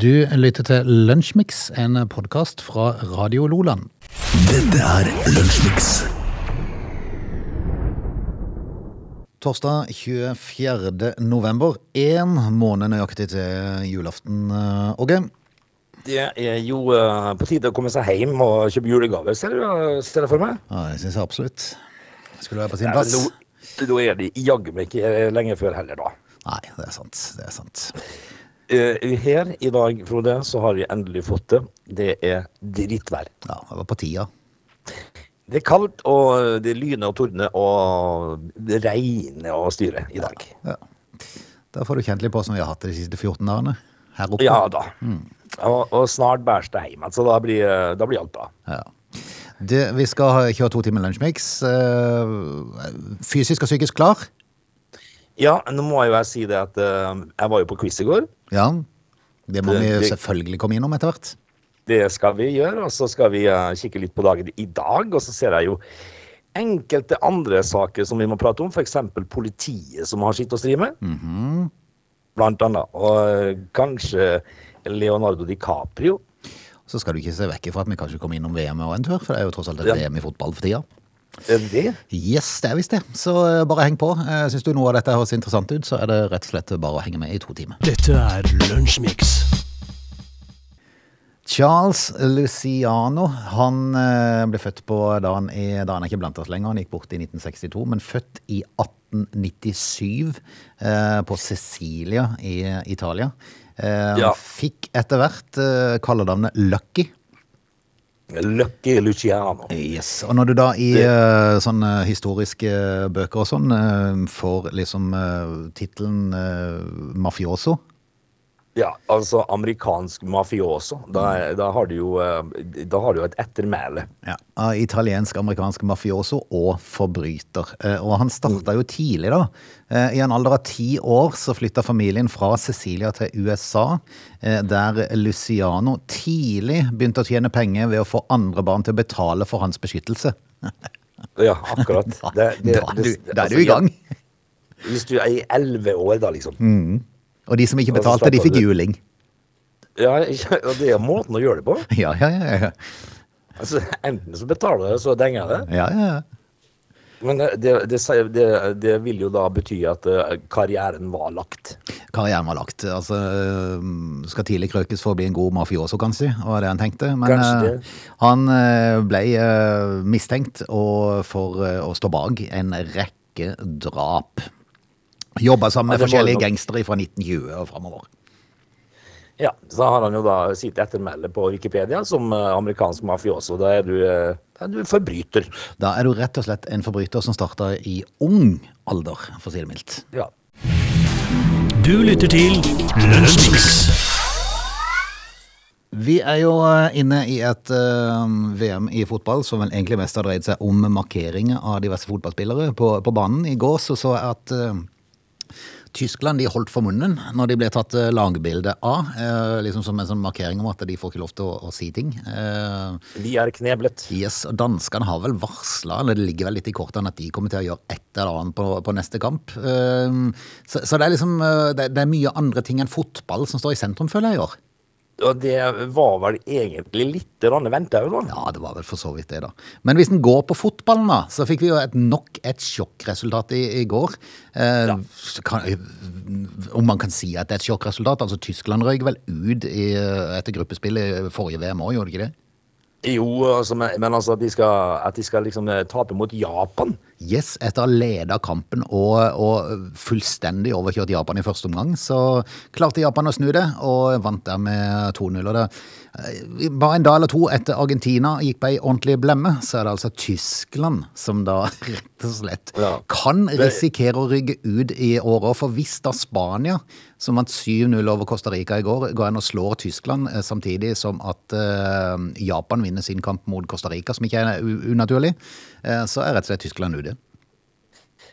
Du lytter til Lunsjmix, en podkast fra Radio Loland. Dette er Lunsjmix. Torsdag 24. november, én måned nøyaktig til julaften, eh, Åge. Det er jo eh, på tide å komme seg hjem og kjøpe julegaver, ser du, eh, ser jeg for meg. Ja, det syns jeg absolutt. Skulle være på sin plass. Nå, nå er det jaggu meg ikke lenge før heller, da. Nei, det er sant. Det er sant. Eh, Her i dag, Frode, så har vi endelig fått det. Det er drittvær. Ja, det var på tida. Det er kaldt, og det lyner og tordner, og det regner og styrer i dag. Ja. Da får du kjent litt på som vi har hatt det de siste 14 dagene her oppe. Ja da. Og, og snart bæres det hjem, så da blir, da blir alt bra. Ja. Du, vi skal kjøre to timer lunsjmix. Eh, Fysisk og psykisk klar? Ja, nå må jo jeg si det at uh, jeg var jo på quiz i går. Ja. Det må Det- vi det- selvfølgelig komme innom etter hvert. Det skal vi gjøre, og så skal vi uh, kikke litt på dagen i dag. Og så ser jeg jo enkelte andre saker som vi må prate om, f.eks. politiet som har sitt å stri med. Blant annet. Og eh, kanskje Leonardo DiCaprio. Så skal du ikke se vekk fra at vi kanskje kommer innom VM og en tur, for det er jo tross alt et Ja. VM i fotball for tida. Er det det? Yes, det er visst det. Så eh, bare heng på. Eh, Syns du noe av dette høres interessant ut, så er det rett og slett bare å henge med i to timer. Dette er Lunsjmix. Charles Luciano han eh, ble født på da han, er, da han er ikke blant oss lenger, han gikk bort i 1962, men født i 1897 eh, på Sicilia i Italia. Eh, Ja. Fikk etter hvert eh, kallenavnet Lucky. Lucky Luciano. Yes, Og når du da i eh, sånne historiske bøker og sånn uh, får liksom uh, tittelen eh, mafioso Ja, altså amerikansk mafioso. Da, da, har du jo, eh, da har du jo et ettermæle. ja. av italiensk, amerikansk mafioso og forbryter. Eh, Og han starta jo tidlig, da. Eh, I en alder av ti år så flytta familien fra Sicilia til USA, der Luciano tidlig begynte å tjene penger ved å få andre barn til å betale for hans beskyttelse. Ja, akkurat. Det- det- da, er du, da er altså, du i gang. Hvis du er i elleve år, da, liksom. Og de som ikke betalte, de fikk juling. Ja, det er måten å gjøre det på. Ja, ja, ja. ja. Altså, enten så betaler du så denger det. ja, ja, ja. Men det, det, det, det, vil jo da bety at eh, karrieren var lagt. karrieren var lagt. Altså, øh, skal tidlig krøkes for å bli en god mafioso, kanskje, var det han tenkte. Men øh, han øh, ble mistenkt og for å stå bak en rekke drap. Jobba sammen med Ja, forskjellige gangstere fra 1920 og framover. Ja, Så har han jo da sitt ettermelde på Wikipedia som eh, amerikansk mafioso. Da er du, en da er du forbryter. Da er du rett og slett en forbryter som starta i ung alder, for å si det mildt. Ja. Du lytter til Lunsjmix. Vi er jo øh, inne i et uh, VM i fotball som vel egentlig mest har dreid seg om markeringer av diverse fotballspillere på, på banen. I går så så jeg at øh, Tyskland de holdt for munnen når de ble tatt eh, lagbilde av. Eh, liksom som en sånn markering om at de får ikke lov til å, å si ting. Eh, Vi er kneblet. yes, og Danskene har vel varsla, eller det ligger vel litt i kortene, at de kommer til å gjøre et eller annet på, på neste kamp. Så, så det er liksom det, det er mye andre ting enn fotball som står i sentrum, føler jeg i år. Og det var vel egentlig litt venta òg. Ja, det var vel for så vidt det, da. Men hvis en går på fotballen, da, så fikk vi jo et nok et sjokkresultat i, i går. Eh, Ja. kan, om man kan si at det er et sjokkresultat. Altså, Tyskland røyk vel ut i, etter gruppespillet i forrige VM òg, gjorde de ikke det? Jo, altså, men, men altså at de skal, at de skal liksom eh, tape mot Japan Yes, etter å ha leda kampen og, og fullstendig overkjørt Japan i første omgang, så klarte Japan å snu det, og vant der med 2-0. Og det, eh, bare en dag eller to etter Argentina gikk på ei ordentlig blemme, så er det altså Tyskland som da rett og slett Ja. kan risikere å rygge ut i året. For hvis da Spania, som vant 7-0 over Costa Rica i går, går inn og slår Tyskland eh, samtidig som at uh, Japan vinner sin kamp mot Costa Rica, som ikke er unaturlig, uh, så er rett og slett Tyskland ute.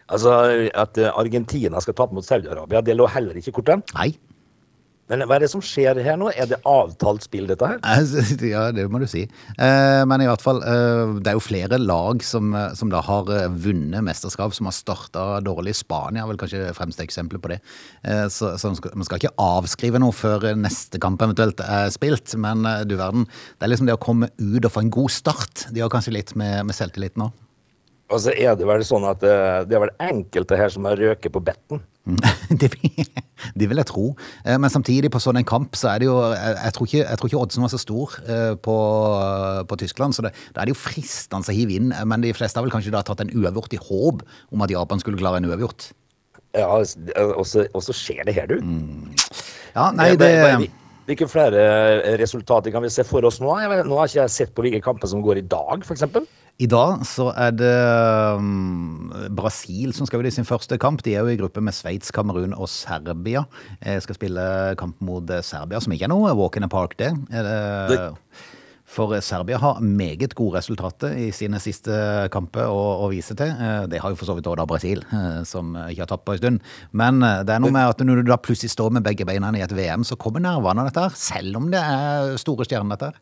Altså at eh, Argentina skal tape mot Saudi-Arabia, det lå heller ikke i kortet. Nei. Men hva er det som skjer her nå? Er det avtalt spill, dette her? Ja, det må du si. Eh, Men i hvert fall, eh, det er jo flere lag som, som da har vunnet mesterskap, som har starta dårlig. Spania er vel kanskje det fremste eksempelet på det. Så, så man, skal, man skal ikke avskrive noe før neste kamp eventuelt er spilt, men du verden, det er liksom det å komme ut og få en god start. De har kanskje litt med, med selvtillit nå. Og så er det vel sånn at eh, det er vel enkelte her som har røket på betten. Det, vil- det vil jeg tro. Eh, Men samtidig, på sånn en kamp, så er det jo Jeg, jeg tror ikke, jeg tror ikke oddsen var så stor eh, på, på Tyskland, så det, da er det jo fristende å hive inn. Men de fleste har vel kanskje da tatt en uavgjort i håp om at Japan skulle klare en uavgjort. Ja, og så, skjer det her, du. Ja, nei, Eh, det hva- Hvilke flere eh, resultater kan vi se for oss nå? Nå har ikke jeg sett på hvilke kamper som går i dag, f.eks. I dag så er det um, Brasil som skal ut i sin første kamp. De er jo i gruppe med Sveits, Kamerun og Serbia. Jeg skal spille kamp mot eh, Serbia, som ikke er noe walk in the park, det. Er det For Serbia har meget gode resultater i sine siste kamper å, å vise til. Eh, Det har jo for så vidt da Brasil, eh, som ikke har tatt på en stund. Men eh, det er noe med at når du da plutselig står med begge beina i et VM, så kommer nervene av dette her. Selv om det er store stjerner, dette her.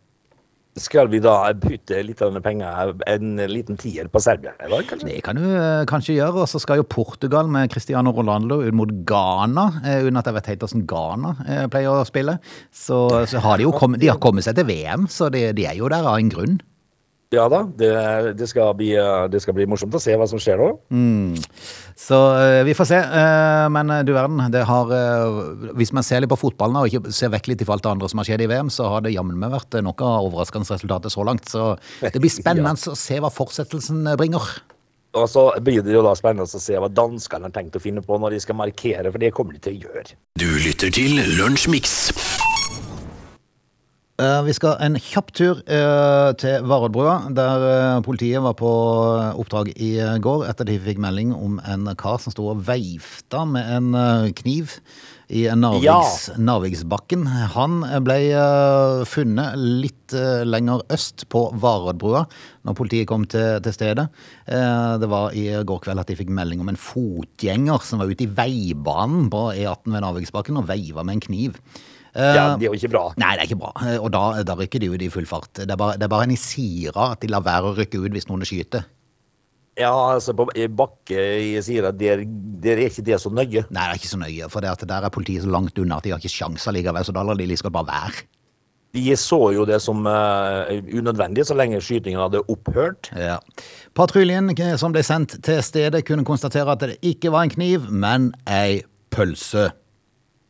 Skal vi da putte litt av denne penger, en liten tier på Serbia i? Det kan du eh, kanskje gjøre, og så skal jo Portugal med Cristiano Rolando ut mot Ghana, eh, uten at jeg vet helt hvordan Ghana eh, pleier å spille. Så, så har de jo kommet, de har kommet seg til VM, så de, de er jo der av en grunn. Ja da, det, det, skal bli, eh, det skal bli morsomt å se hva som skjer nå. Så eh, vi får se, eh, men du verden, det har Hvis man ser litt på fotballen og ikke ser vekk litt i alt til andre som har skjedd i VM, så har det jammen meg vært noe av overraskende resultater så langt. Så det blir spennende å se hva fortsettelsen bringer. Og så blir det jo da spennende å se hva danskene har tenkt å finne på når de skal markere, for det kommer de til å gjøre. Du lytter til Lunsjmix. Eh, Vi skal en kjapp tur eh, til Varoddbrua, der eh, politiet var på oppdrag i går etter de fikk melding om en kar som sto og veifta med en kniv i Narviks, Narviksbakken. Han ble funnet litt lenger øst på Varoddbrua når politiet kom til, til stedet. Det var i går kveld at de fikk melding om en fotgjenger som var ute i veibanen på E18 ved Narviksbakken og veiva med en kniv. Eh, Ja, det er jo ikke bra. Nei, det er ikke bra. Eh, Og da, da rykker de ut i full fart. Det er bare, det er bare en i Sira at de lar være å rykke ut hvis noen skyter. Ja, altså på Bakke i Sira, der, der er ikke det så nøye. Nei, det er ikke så nøye, for det at der er politiet så langt unna at de har ikke sjanser likevel, så da lar de liksom bare være. De så jo det som uh, unødvendig så lenge skytingen hadde opphørt. Ja. Patruljen eh, som ble sendt til stedet kunne konstatere at det ikke var en kniv, men ei pølse.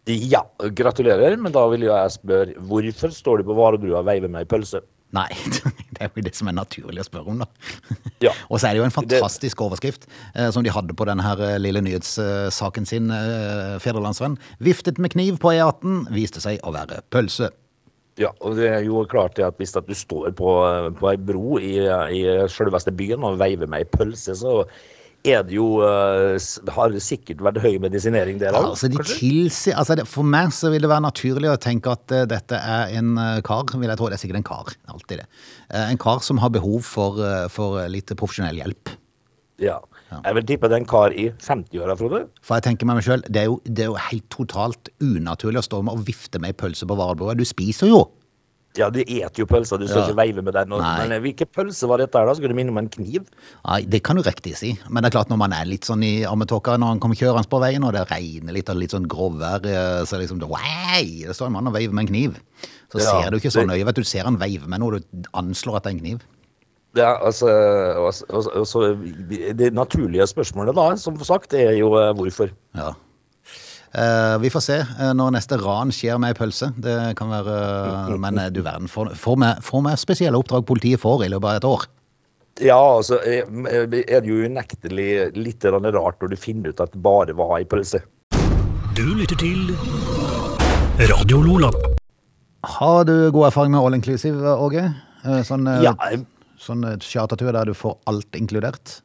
Ja, gratulerer, men da vil jeg spørre hvorfor står du på Varebrua og veiver med ei pølse? Nei, det er jo det som er naturlig å spørre om, da. Ja. Og så er det jo en fantastisk overskrift eh, som de hadde på denne her eh, lille nyhetssaken sin, eh, Fedrelandsvenn. Viftet med kniv på E18, viste seg å være pølse. Ja, og det er jo klart at hvis at du står på, på ei bro i, i selveste byen og veiver med ei pølse, så er det jo eh, har det sikkert vært høy medisinering der Ja, altså de tilsier, altså for meg så vil det være naturlig å tenke at eh, dette er en eh, kar, vil jeg tro, det er sikkert en kar, alltid det. En kar som har behov for, for litt profesjonell hjelp. Ja. Jeg vil tippe det er en kar i 50-åra, Frode. For jeg tenker meg selv, det er, jo, det er jo helt totalt unaturlig å stå med og vifte med ei pølse på varebordet. Du spiser jo! Ja, du eter jo pølser, du skal Ja. ikke veive med den. Og, men eh, hvilken pølse var dette her, da? Skulle du minne om en kniv? Nei, det kan du riktig si. Men det er klart når man er litt sånn i ammetåka når han kommer kjørende på veien, og det regner litt og litt sånn grovvær, eh, så liksom Wei! Det står en mann og veiver med en kniv. Så Ja, ser du ikke så nøye. Vet du, du ser han veive med noe, du anslår at det er en kniv. Ja, altså, altså, altså, altså, Det naturlige spørsmålet da, som sagt, er jo eh, hvorfor. Ja. Eh, vi får se eh, når neste ran skjer med ei pølse. Det kan være Men eh, du verden, får meg spesielle oppdrag politiet får i løpet av et år. Ja, altså, er det jo unektelig litt rart når du finner ut at det bare var ei pølse. Du lytter til Radio Lola. Har du god erfaring med all inclusive, Åge? Eh, Sånn, Ja, sånn chartertur der du får alt inkludert?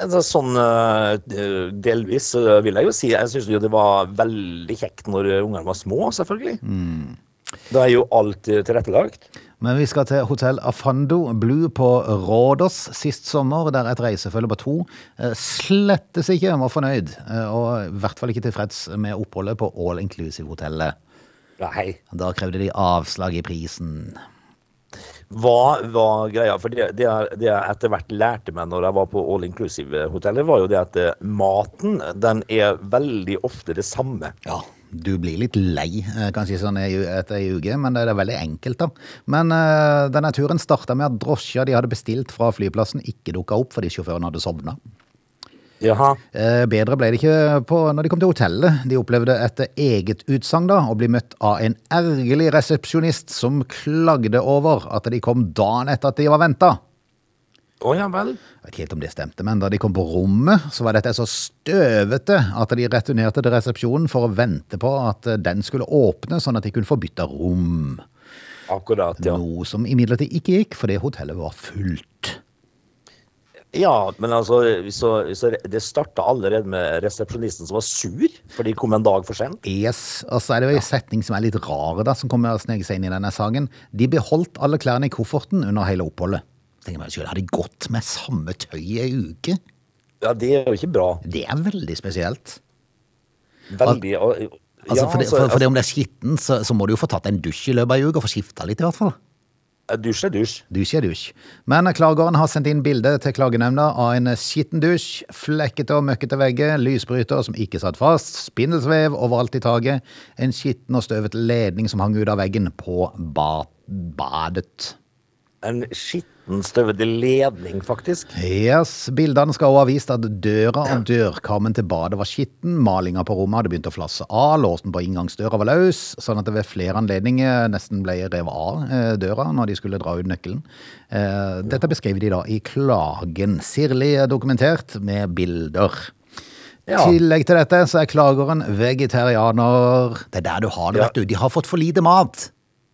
Altså, sånn eh, delvis vil jeg jo si. Jeg syns det var veldig kjekt når ungene var små, selvfølgelig. Da er jo alt eh, tilrettelagt. Men vi skal til hotell Afando Blue på Rådås sist sommer, der et reisefølge på to eh, slettes ikke var fornøyd, og i hvert fall ikke tilfreds med oppholdet på all inclusive-hotellet. Nei. Da krevde de avslag i prisen. Hva var greia? For det, det, jeg- det jeg etter hvert lærte meg når jeg var på all inclusive-hotellet, var jo det at eh, maten den er veldig ofte det samme. Ja, du blir litt lei eh, kanskje sånn etter ei uke, men det er veldig enkelt da. Men uh, denne turen startet med at drosja de hadde bestilt fra flyplassen ikke dukket opp fordi sjåføren hadde sovnet. Jaha. Eh, Bedre ble det ikke på når de kom til hotellet. De opplevde etter eget utsagn å bli møtt av en ergerlig resepsjonist som klagde over at de kom dagen etter at de var ventet. Oh, ja vel. Jeg vet ikke helt om det stemte, men da de kom på rommet, så var dette så støvete at de returnerte til resepsjonen for å vente på at eh, den skulle åpne, sånn at de kunne få bytta rom. Akkurat, ja. Noe som imidlertid ikke gikk, fordi hotellet var fullt. Ja, men altså, så, så det starta allerede med resepsjonisten som var sur, for de kom en dag for sent. Yes, og så er det jo en setning som er litt rar da, som kommer å snege seg inn i denne saken. De beholdt alle klærne i kofferten under hele oppholdet. Tenker meg har de gått med samme tøy i ei uke? Ja, det er jo ikke bra. Det er veldig spesielt. Veldig og- Altså, ja, for, det, altså, for, for det om det er skitten, så, så må du jo få tatt en dusj i løpet av ei uke, og få skifta litt i hvert fall. Dusj er dusj. Dusj er dusj. Men klageren har sendt inn bilde til klagenemnda av en skitten dusj, flekkete og møkkete vegger, lysbryter som ikke satt fast, spindelsvev overalt i taket, en skitten og støvete ledning som hang ut av veggen på ba badet. En skitten, støvete ledning, faktisk. Yes, Bildene skal også ha vist at døra og dørkarmen til badet var skitten, malinga på rommet hadde begynt å flasse av, låsen på inngangsdøra var løs, sånn at det ved flere anledninger nesten ble revet av eh, døra når de skulle dra ut nøkkelen. Eh, Dette beskrev de da i klagen. Sirlig dokumentert med bilder. I Ja. tillegg til dette så er klageren vegetarianer. Det er der du har det, Ja. vet du. De har fått for lite mat.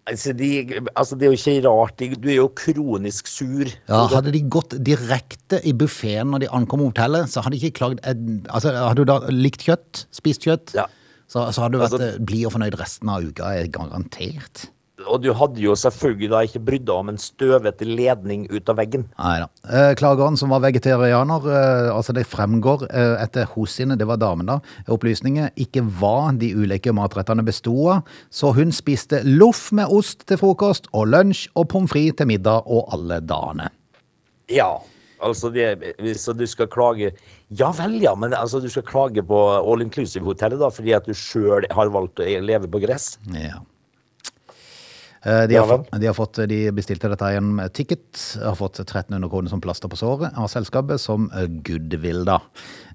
Altså, de, altså, det er jo ikke rart. de- Du er jo kronisk sur. Ja, Hadde de gått direkte i buffeen når de ankom hotellet, så hadde de ikke klagd Altså, Hadde du da likt kjøtt, spist kjøtt, Ja. så, så hadde du vært Altså- eh, blid og fornøyd resten av uka, er garantert. Og du hadde jo selvfølgelig da ikke brydd deg om en støvete ledning ut av veggen. Nei da. Eh, klageren som var vegetarianer, eh, altså det fremgår eh, etter hos sine, det var damen da, opplysninger, ikke hva de ulike matrettene bestod av, så hun spiste loff med ost til frokost, og lunsj og pommes frites til middag og alle dagene. Ja. Altså, det, hvis du skal klage Ja vel, ja, men altså, du skal klage på all inclusive-hotellet da, fordi at du sjøl har valgt å leve på gress. Ja. Eh, De har, fått- de har fått, de bestilte dette gjennom ticket, har fått 1300 kroner som plaster på såret av selskapet som eh, goodwill da.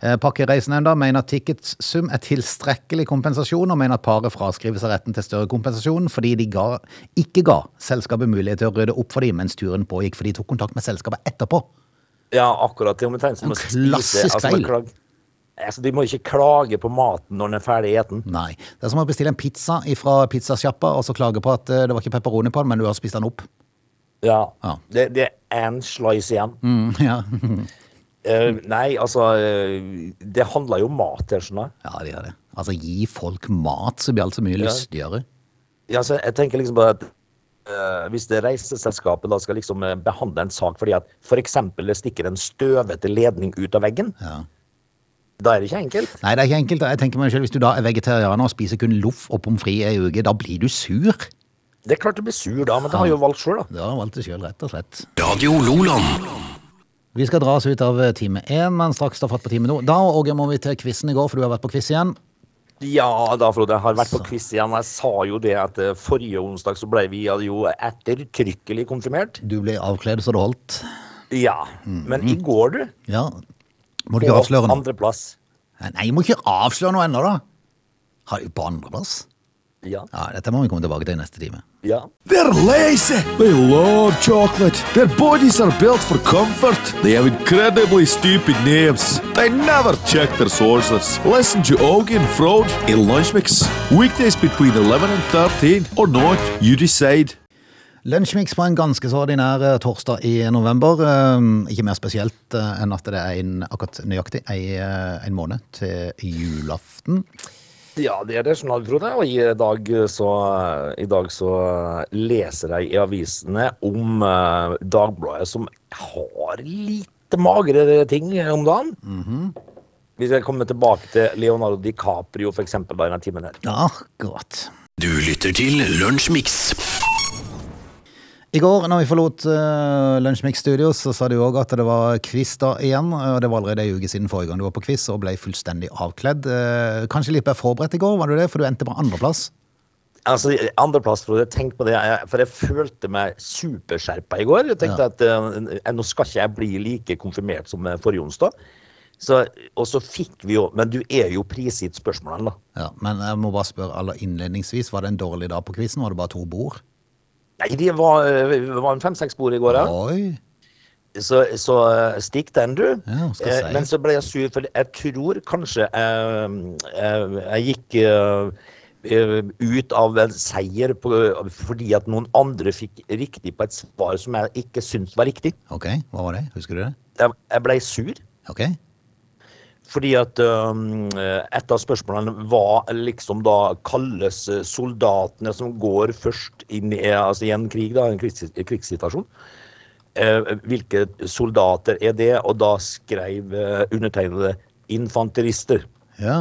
Eh, Pakkereisenemnda mener tickets sum er tilstrekkelig kompensasjon, og mener at paret fraskriver seg retten til større kompensasjon, fordi de ga, ikke ga selskapet mulighet til å rydde opp for dem mens turen pågikk, for de tok kontakt med selskapet etterpå. Ja, akkurat. Det omtrent som å spise altså, Altså, de må ikke klage på maten når den er ferdig eten. Nei, det er som å bestille en pizza fra pizzasjappa, og så klage på at eh, det var ikke pepperoni på den, men du har spist den opp. Ja. Ja. Det, det er en slice igjen. Mm, ja. uh, nei, altså eh, Det handler jo om mat her, skjønner du. Ja, det gjør det. Altså, gi folk mat, så blir alt så mye Ja. lystigere. Ja, altså, jeg tenker liksom bare at Uh, hvis det reiseselskapet da skal liksom eh, behandle en sak fordi at f.eks. det stikker en støvete ledning ut av veggen, Ja. Da er det ikke enkelt. Nei, det er ikke enkelt. Jeg tenker meg selv, Hvis du da er vegetarianer og spiser kun loff og pommes frites i ei uke, da blir du sur. Det er klart du blir sur da, men det har jo valgt sjøl, da. Det har valgt det sjøl, rett og slett. Radio Loland. Vi skal dra oss ut av time én, men straks ta fatt på time to. Da Åge, må vi til quizen i går, for du har vært på quiz igjen. Ja da, Frode. Jeg har vært på quiz igjen. Jeg sa jo det at eh, forrige onsdag så ble vi jo ettertrykkelig konfirmert. Du ble avkledd så det holdt. Ja. Men i går, du, Ja. Må du ikke avsløre noe? andreplass. Nei, jeg må ikke avsløre noe ennå, da. Har du på andreplass? Ja. Ja, dette må vi komme tilbake til i neste time. Ja. They're lazy. They love chocolate. Their bodies are built for comfort. They have incredibly stupid names. They never check their sources. Listen to Augie and Frode in Lunch Mix. Weekdays between 11 and 13 or not, you decide. Lunsjmix på en ganske så ordinær eh, torsdag i november. Eh, Ikke mer spesielt eh, enn at det er en, akkurat nøyaktig eh, en måned til julaften. Ja, det er det, som jeg Frode. Og i dag så, i dag så leser jeg i avisene om Dagbladet som har lite magre ting om dagen. Vi skal komme tilbake til Leonardo DiCaprio for eksempel, da, i denne timen her. Akkurat. Du lytter til Lunsjmix. I går når vi forlot uh, Lunsjmix Studios, så sa du òg at det var quiz da igjen. og Det var allerede ei uke siden forrige gang du var på quiz og ble fullstendig avkledd. Uh, kanskje litt bedre forberedt i går, var du det? For du endte på andreplass. Altså, Andreplass, Frode. Tenk på det. Jeg, for jeg følte meg superskjerpa i går. Jeg tenkte Ja. at uh, nå skal ikke jeg bli like konfirmert som forrige onsdag. Så, og så fikk vi jo Men du er jo prisgitt spørsmålene, da. Ja, Men jeg må bare spørre aller innledningsvis, var det en dårlig dag på quizen? Var det bare to bord? Nei, det var, eh, var en fem-seks bord i går, ja. Så, så eh, stikk den, du. Ja, skal jeg si. Men så ble jeg sur, for jeg tror kanskje jeg, jeg, jeg gikk eh, eh, ut av en seier på, fordi at noen andre fikk riktig på et svar som jeg ikke syntes var riktig. Ok, hva var det? Husker du det? Jeg, jeg ble sur. Ok. Fordi at um, et av spørsmålene var liksom da kalles eh, soldatene som går først inn i, altså i en krig, da, en krigs, krigssituasjon. Eh, hvilke soldater er det? Og da skrev eh, undertegnede infanterister. Ja.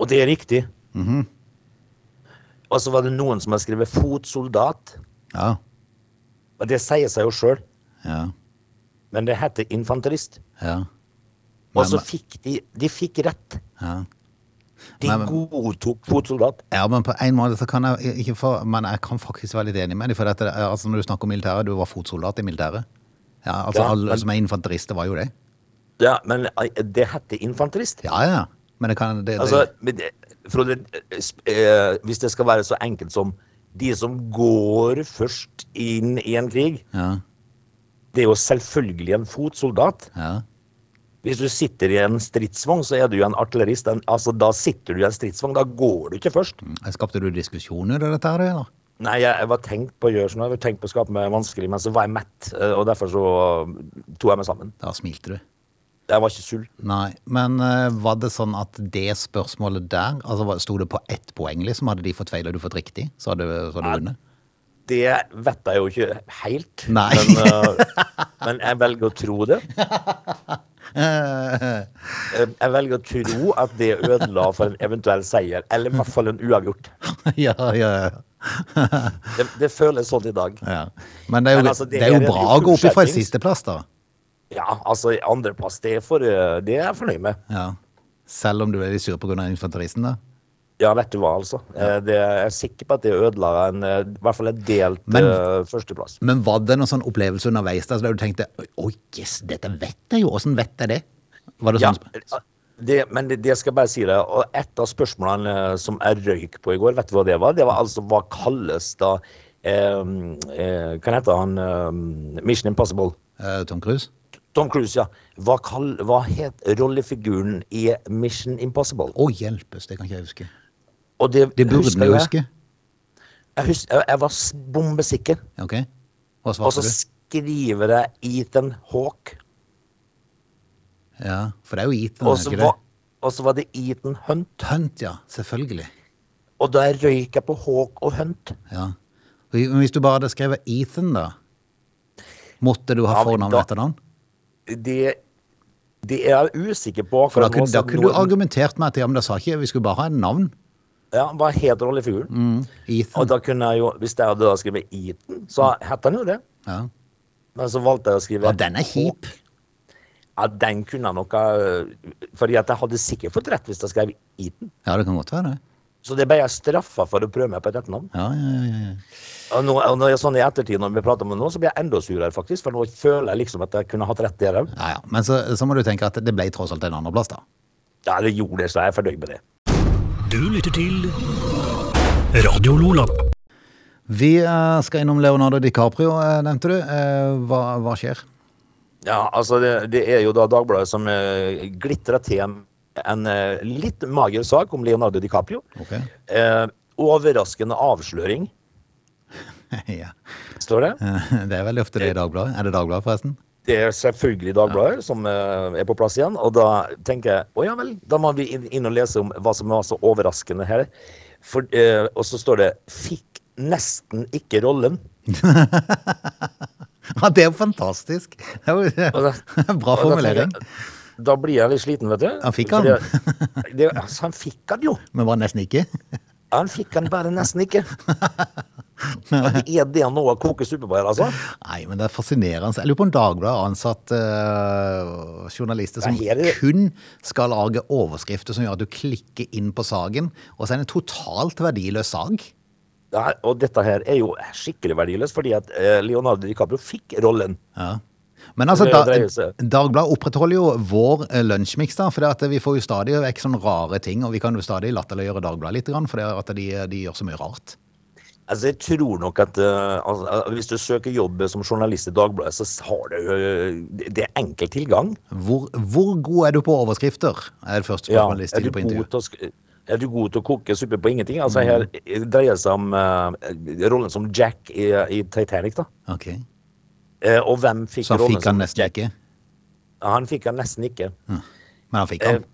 Og det er riktig. Og så var det noen som har skrevet fotsoldat. Ja. Og det sier seg jo sjøl, Ja. men det heter infanterist. Ja. Og så fikk de, de fikk rett. Ja. De Men- godtok fotsoldat. Ja, men på en måte så kan jeg ikke få Men jeg kan faktisk være litt enig med deg. For dette, altså når du snakker om militæret, du var fotsoldat i militæret. Ja, altså Ja, alle men- som er infanterister, var jo det. Ja, men eh, det heter infanterist. Ja, ja. Men det kan det, Altså, det- Frode, eh, eh, hvis det skal være så enkelt som de som går først inn i en krig, Ja. det er jo selvfølgelig en fotsoldat. Ja. Hvis du sitter i en stridsvogn, så er du en artillerist. Altså, da sitter du i en stridsvogn, da går du ikke først. Skapte du diskusjoner av dette her, eller? Nei, jeg, jeg var tenkt på å gjøre sånn, jeg var tenkt på å skape meg vanskelig, men så var jeg mett, eh, og derfor så eh, tok jeg meg sammen. Da smilte du. Jeg var ikke sulten. Nei, men uh, var det sånn at det spørsmålet der, altså sto det på ett poeng liksom, hadde de fått feil og du fått riktig, så hadde, så hadde du vunnet? Det vet jeg jo ikke helt, Nei. Men, uh, men jeg velger å tro det. Eh, Jeg velger å tro at det ødela for en eventuell seier, eller i hvert fall en uavgjort. ja, ja, ja. Det, det føles sånn i dag. ja. Men det er jo, Men altså, det det er jo bra å gå opp fra sisteplass, da. Ja, altså andreplass, det, er for, eh, det er jeg fornøyd med. Ja. Selv om du er litt sur pga. infanteristen, da. Ja, vet du hva, altså. Eh, Det, jeg er sikker på at det ødela en, eh, i hvert fall en delt Men- uh, førsteplass. Men var det noen sånn opplevelse underveis der, der du tenkte oi, yes, dette vet jeg jo, åssen vet jeg det? Var det sånn? Ja, det, men det, det skal jeg bare si det. Og et av spørsmålene som jeg røyk på i går, vet du hva det var? Det var altså hva kalles da eh, eh, Hva heter han? Eh, Mission Impossible. Eh, Tom Cruise? Tom Cruise, ja. Hva, kall, hva het rollefiguren i Mission Impossible? Å, hjelpes, det kan ikke jeg huske. Og det, Det burde du huske. Jeg, husker, jeg, jeg var bombesikker. Ok, hva svarte du? Og så skriver jeg Ethan Hawk. Ja, for det er jo Ethan, Også er ikke det? og så var det Ethan Hunt. Hunt, ja, selvfølgelig. Og da røyk jeg på Hawk og Hunt. Ja. Men hvis du bare hadde skrevet Ethan, da? Måtte du ha Ja, fornavn etter etternavn? Det, det er jeg usikker på. For da kunne, da kunne du argumentert meg til ja, men da sa ikke, vi skulle bare ha en navn. Ja, Hva het rollefiguren? Og Ethan. da kunne jeg jo, hvis jeg hadde da skrevet Ethan, så het han jo det. Ja. Men så valgte jeg å skrive ja, den er kjip. Ja, den kunne jeg nok ha Fordi at jeg hadde sikkert fått rett hvis jeg skrev Ethan. Ja, det kan godt være det. Så det ble jeg straffa for å prøve meg på et etternavn. Ja, ja, ja, ja. Og, nå, og når jeg sånn i ettertid, når vi prater om det nå, så blir jeg enda surere, faktisk. For nå føler jeg liksom at jeg kunne hatt rett der òg. ja, ja. Men så, så må du tenke at det ble tross alt en andreplass, da. Ja, det gjorde det, så jeg er fornøyd med det. Du lytter til Radio Lola. Vi eh, skal innom Leonardo DiCaprio, eh, nevnte du. Eh, Hva, hva skjer? Ja, altså det, det er jo da Dagbladet som glitrer til en, litt mager sak om Leonardo DiCaprio. Ok. Eh, overraskende avsløring, ja. står det. Det er veldig ofte det i Dagbladet. Er det Dagbladet, forresten? Det er selvfølgelig Dagbladet som eh, er på plass igjen. Og da tenker jeg å ja vel, da må vi inn, og lese om hva som var så overraskende her. For, eh, og så står det 'fikk nesten ikke rollen'. Ja, det er jo fantastisk. Det er jo Bra da formulering. jeg- Da blir jeg litt sliten, vet du. Han fikk han. Det, altså, han fikk han jo. Men var nesten ikke? Han fikk han bare nesten ikke. Er det noe å koke suppe på her, altså? Nei, men det er fascinerende. Jeg lurer på om Dagbladet har ansatt uh, journalister som er det- kun skal lage overskrifter som gjør at du klikker inn på saken, og så er det en totalt verdiløs sak. Ja, og dette her er jo skikkelig verdiløst, fordi at eh, Leonardo DiCaprio fikk rollen. Ja. Men altså, Det da, Dagbladet opprettholder jo vår lunsjmiks, da, for det vi får jo stadig vekk sånne rare ting, og vi kan jo stadig latterliggjøre Dagbladet litt, for det de, de gjør så mye rart. Altså, jeg tror nok at eh, altså, hvis du søker jobb som journalist i Dagbladet, så har du eh, det- er enkel tilgang. Hvor, hvor god er du på overskrifter? Er det første Ja, spørsmålet er, stiller på intervju. er du god til å koke suppe på ingenting? Altså, her Mm. dreier det seg om uh, rollen som Jack i, i Titanic, da. Ok. Eh, og hvem fikk Så rollen fikk han som nesten Jack? ikke. Han fikk han nesten ikke. Men han fikk Eh, han.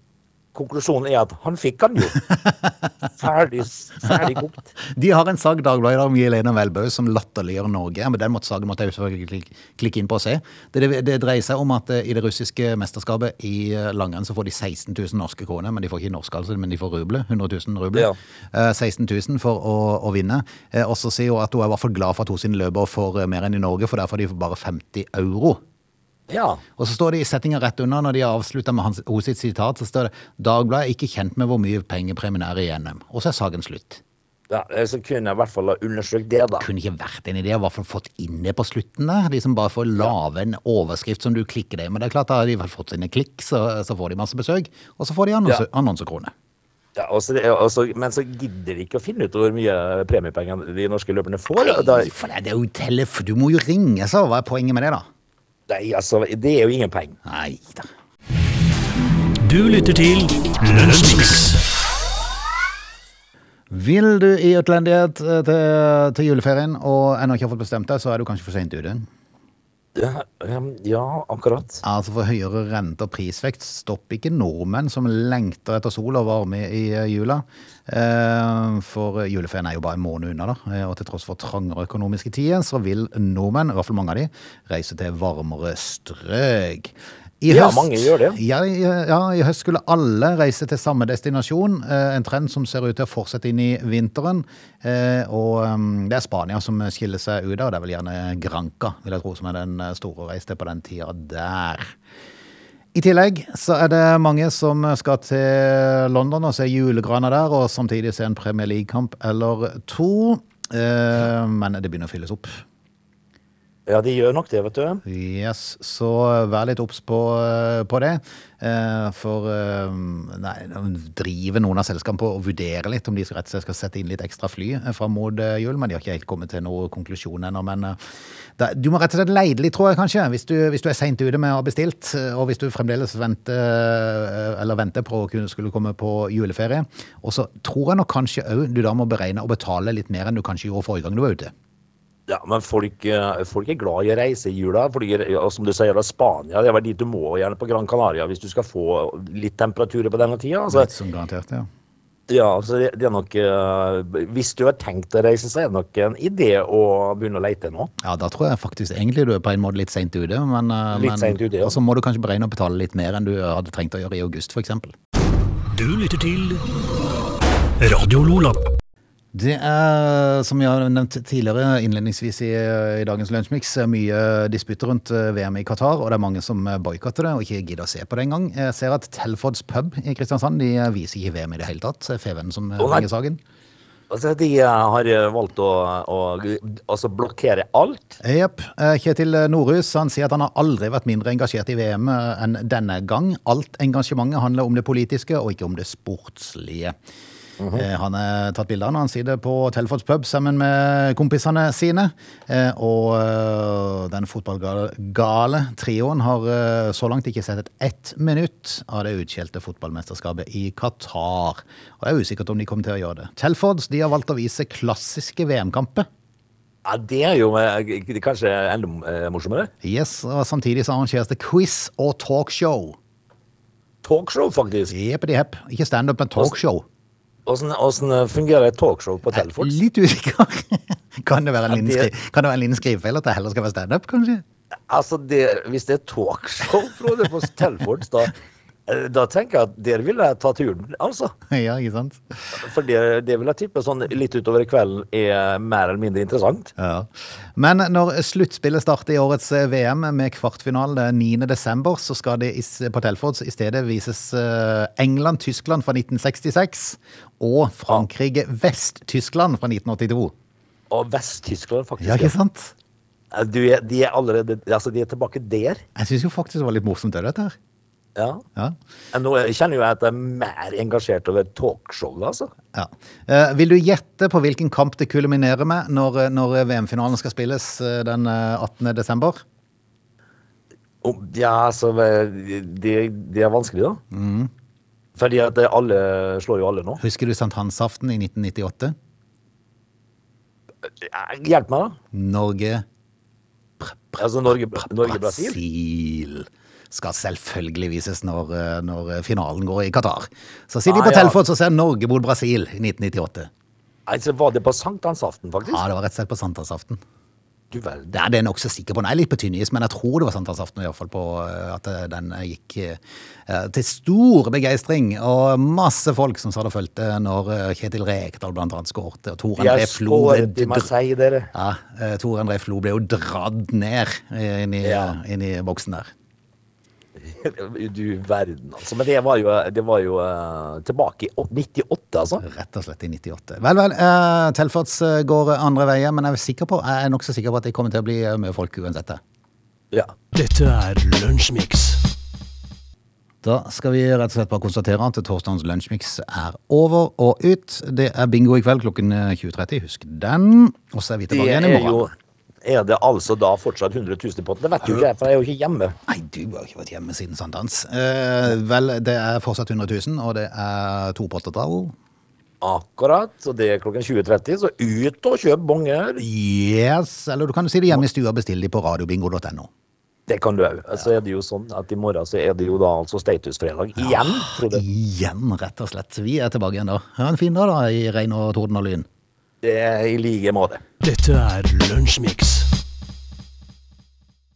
Konklusjonen er at han fikk han jo. Ferdig, ferdig kokt. De har en sak Dagbladet om Jelena Welbø som latterliggjør Norge. Men den måtte, saken måtte jeg selvfølgelig klikke, inn på og se. Det, det, det dreier seg om at eh, i det russiske mesterskapet i eh, langrenn så får de 16 000 norske kroner. Men de får ikke norsk, altså, men de får ruble. 100 000 ruble. Ja. Eh, 16 000 for å, å vinne. Eh, Og så sier hun at hun er i hvert fall glad for at hun sin løper får eh, mer enn i Norge, for der får de bare 50 euro. Ja. Og så står det i settinga rett under, når de har avslutta med hans, hos sitt sitat, så står det 'Dagbladet er ikke kjent med hvor mye pengepremien er i NM'. Og så er saken slutt. ja. Så kunne jeg i hvert fall ha undersøkt det, da. Kunne ikke vært en idé, i hvert fall fått inn det på slutten der. De som bare får lage en overskrift som du klikker deg. Men det er klart, da har de vel fått sine klikk, så, så får de masse besøk. Og så får de annonse, Ja. annonsekroner. Ja, og så det, og så- men så gidder de ikke å finne ut hvor mye premiepenger de norske løperne får. Nei, for det er jo telef... Du må jo ringe, så hva er poenget med det, da? Nei, altså, det er jo ingen penger. Nei da. Du lytter til Lunsjmix. Vil du i utlendighet eh, til, til juleferien og ennå ikke har fått bestemt deg, så er du kanskje for seint ute. Ja, akkurat. Altså For høyere rente og prisvekst stopper ikke nordmenn som lengter etter sol og varme i jula. Eh, For juleferien er jo bare en måned unna, da. Eh, Og til tross for trangere økonomiske tider, så vil nordmenn, i hvert fall mange av de, reise til varmere strøk. I Ja, mange gjør det. Ja, ja, i høst skulle alle reise til samme destinasjon. eh, En trend som ser ut til å fortsette inn i vinteren. Eh, Og um, det er Spania som skiller seg ut og Det er vel gjerne Granca, vil jeg tro, som er den store å reise til på den tida der. I tillegg så er det mange som skal til London og se julegrana der, og samtidig se en Premier League-kamp eller to. Eh, Men det begynner å fylles opp. Ja, de gjør nok det, vet du. Yes, så vær litt obs på, på det. Eh, For eh, nei, driver noen av selskapene på å vurdere litt om de skal rett og slett skal sette inn litt ekstra fly eh, fram mot eh, jul, men de har ikke helt kommet til noen konklusjon ennå. Men eh, da, du må rett og slett leide litt, tror jeg kanskje, hvis du, hvis du er seint ute med å ha bestilt, eh, og hvis du fremdeles venter, eh, eller venter på å kunne skulle komme på juleferie. Og så tror jeg nok kanskje òg du da må beregne å betale litt mer enn du kanskje gjorde forrige gang du var ute. Ja, men folk, eh, folk er glad i å reise i jula. Fordi, som du sier, da, Spania det er dit du må, gjerne på Gran Canaria, hvis du skal få litt temperaturer på denne tida. Altså, Litt som garantert, ja. ja, altså det, det er nok eh, Hvis du har tenkt å reise, så er det nok en idé å begynne å lete nå. Ja, da tror jeg faktisk egentlig du er på en måte litt seint ute. Men, eh, Litt men, sent ute, ja. Og så må du kanskje beregne å betale litt mer enn du hadde trengt å gjøre i august, f.eks. Du lytter til Radio Lola. Det er, som jeg har nevnt tidligere innledningsvis i, i dagens Lunsjmix, mye disputter rundt eh, VM i Qatar, og det er mange som boikotter det og ikke gidder å se på det engang. Jeg ser at Telfords pub i Kristiansand de viser ikke VM i det hele tatt. Fevennen som bringer saken. Altså, de eh, har eh, valgt å, å altså blokkere alt. Jepp. Eh, Kjetil Norhus han sier at han har aldri vært mindre engasjert i VM enn denne gang. Alt engasjementet handler om det politiske og ikke om det sportslige. Eh, Han har tatt bilder når han sitter på Telfords pub sammen med kompisene sine. Eh, Og eh, den fotballgale trioen har så langt ikke sett et ett minutt av det utskjelte fotballmesterskapet i Qatar. Og det er usikkert om de kommer til å gjøre det. Telfords de har valgt å vise klassiske VM-kamper. Ja, Det er jo kanskje enda morsommere. Yes, og samtidig så arrangeres det quiz og talkshow. Talkshow, faktisk. Jepp-di-hepp. Ikke standup, men talkshow. Åssen åssen fungerer et talkshow på Telford? Litt usikker. kan, det være en liten skrivefeil at det heller skal være standup, kanskje? Altså, det, hvis det er talkshow, Frode, på Telford, da Eh, Da tenker jeg at der vil jeg ta turen, altså. Ja, ikke sant? For det, det vil jeg tippe sånn litt utover kvelden er mer eller mindre interessant. Ja. Men når sluttspillet starter i årets eh, VM med kvartfinale 9. desember, så skal det på Telford i stedet vises eh, England-Tyskland fra 1966 og Frankrike-Vest-Tyskland fra 1982. Og Vest-Tyskland, faktisk. Ja, ikke sant? Du, de er allerede Altså, de er tilbake der. Jeg syns jo faktisk det var litt morsomt, det, dette her. Ja. Ja. Nå kjenner jo jeg at jeg er mer engasjert over talkshowet, altså. Ja. Eh, vil du gjette på hvilken kamp det kulminerer med når, når VM-finalen skal spilles eh, den eh, 18. desember? Om- Ja, altså Det, det er vanskelig, da. Mm. Fordi at alle slår jo alle nå. Husker du sankthansaften i 1998? Hjelp meg, da. Norge Altså Norge-Brasil. Norge Brasil. Brasil skal selvfølgelig vises når, eh, når finalen går i Qatar. Så sitter de Ah, på ja. Telford og ser Norge mot Brasil i 1998. altså, var det på sankthansaften, faktisk? Ja, det var rett og slett på sankthansaften. Det er det jeg nokså sikker på. Den er litt på tynn is, men jeg tror det var sankthansaften fall på eh, at eh, den gikk til stor begeistring. Og masse folk som sa det fulgte når Kjetil Rekdal blant annet skårte. Og Tor André Flo ble Marseille, dere. ja, Tor André Flo ble jo dratt ned inn i, Ja. inn i boksen der. Du verden, altså. Men det var jo, det var jo uh, tilbake i 98, altså. Rett og slett i 98. Vel, vel. Uh, Telfords eh, går andre veier, men jeg er, sikker på, jeg er nokså sikker på at det kommer til å bli eh, mye folk uansett. Ja. Dette er Lunsjmix. Da skal vi rett og slett bare konstatere at torsdagens lunsjmix er over og ut. Det er bingo i kveld klokken eh, 20.30. Husk den. Og så er vi tilbake igjen i morgen. Er det altså da fortsatt 100 000 i potten? Det vet jo ikke jeg, for jeg er jo ikke hjemme. Nei, du har ikke vært hjemme siden sankthans. Eh, vel, det er fortsatt 100 000, og det er to pottetall. Akkurat. Så det er klokken 20.30, så ut og kjøp bonger. Yes, eller du kan jo si det hjemme i stua og bestille de på radiobingo.no. Det kan du òg. Så er det jo sånn at i morgen så er det jo da altså statusfredag igjen, Ja, Igjen, rett og slett. Vi er tilbake igjen da. Ha en fin dag da, i regn og torden og lyn. I like måte. Dette er Lunsjmix.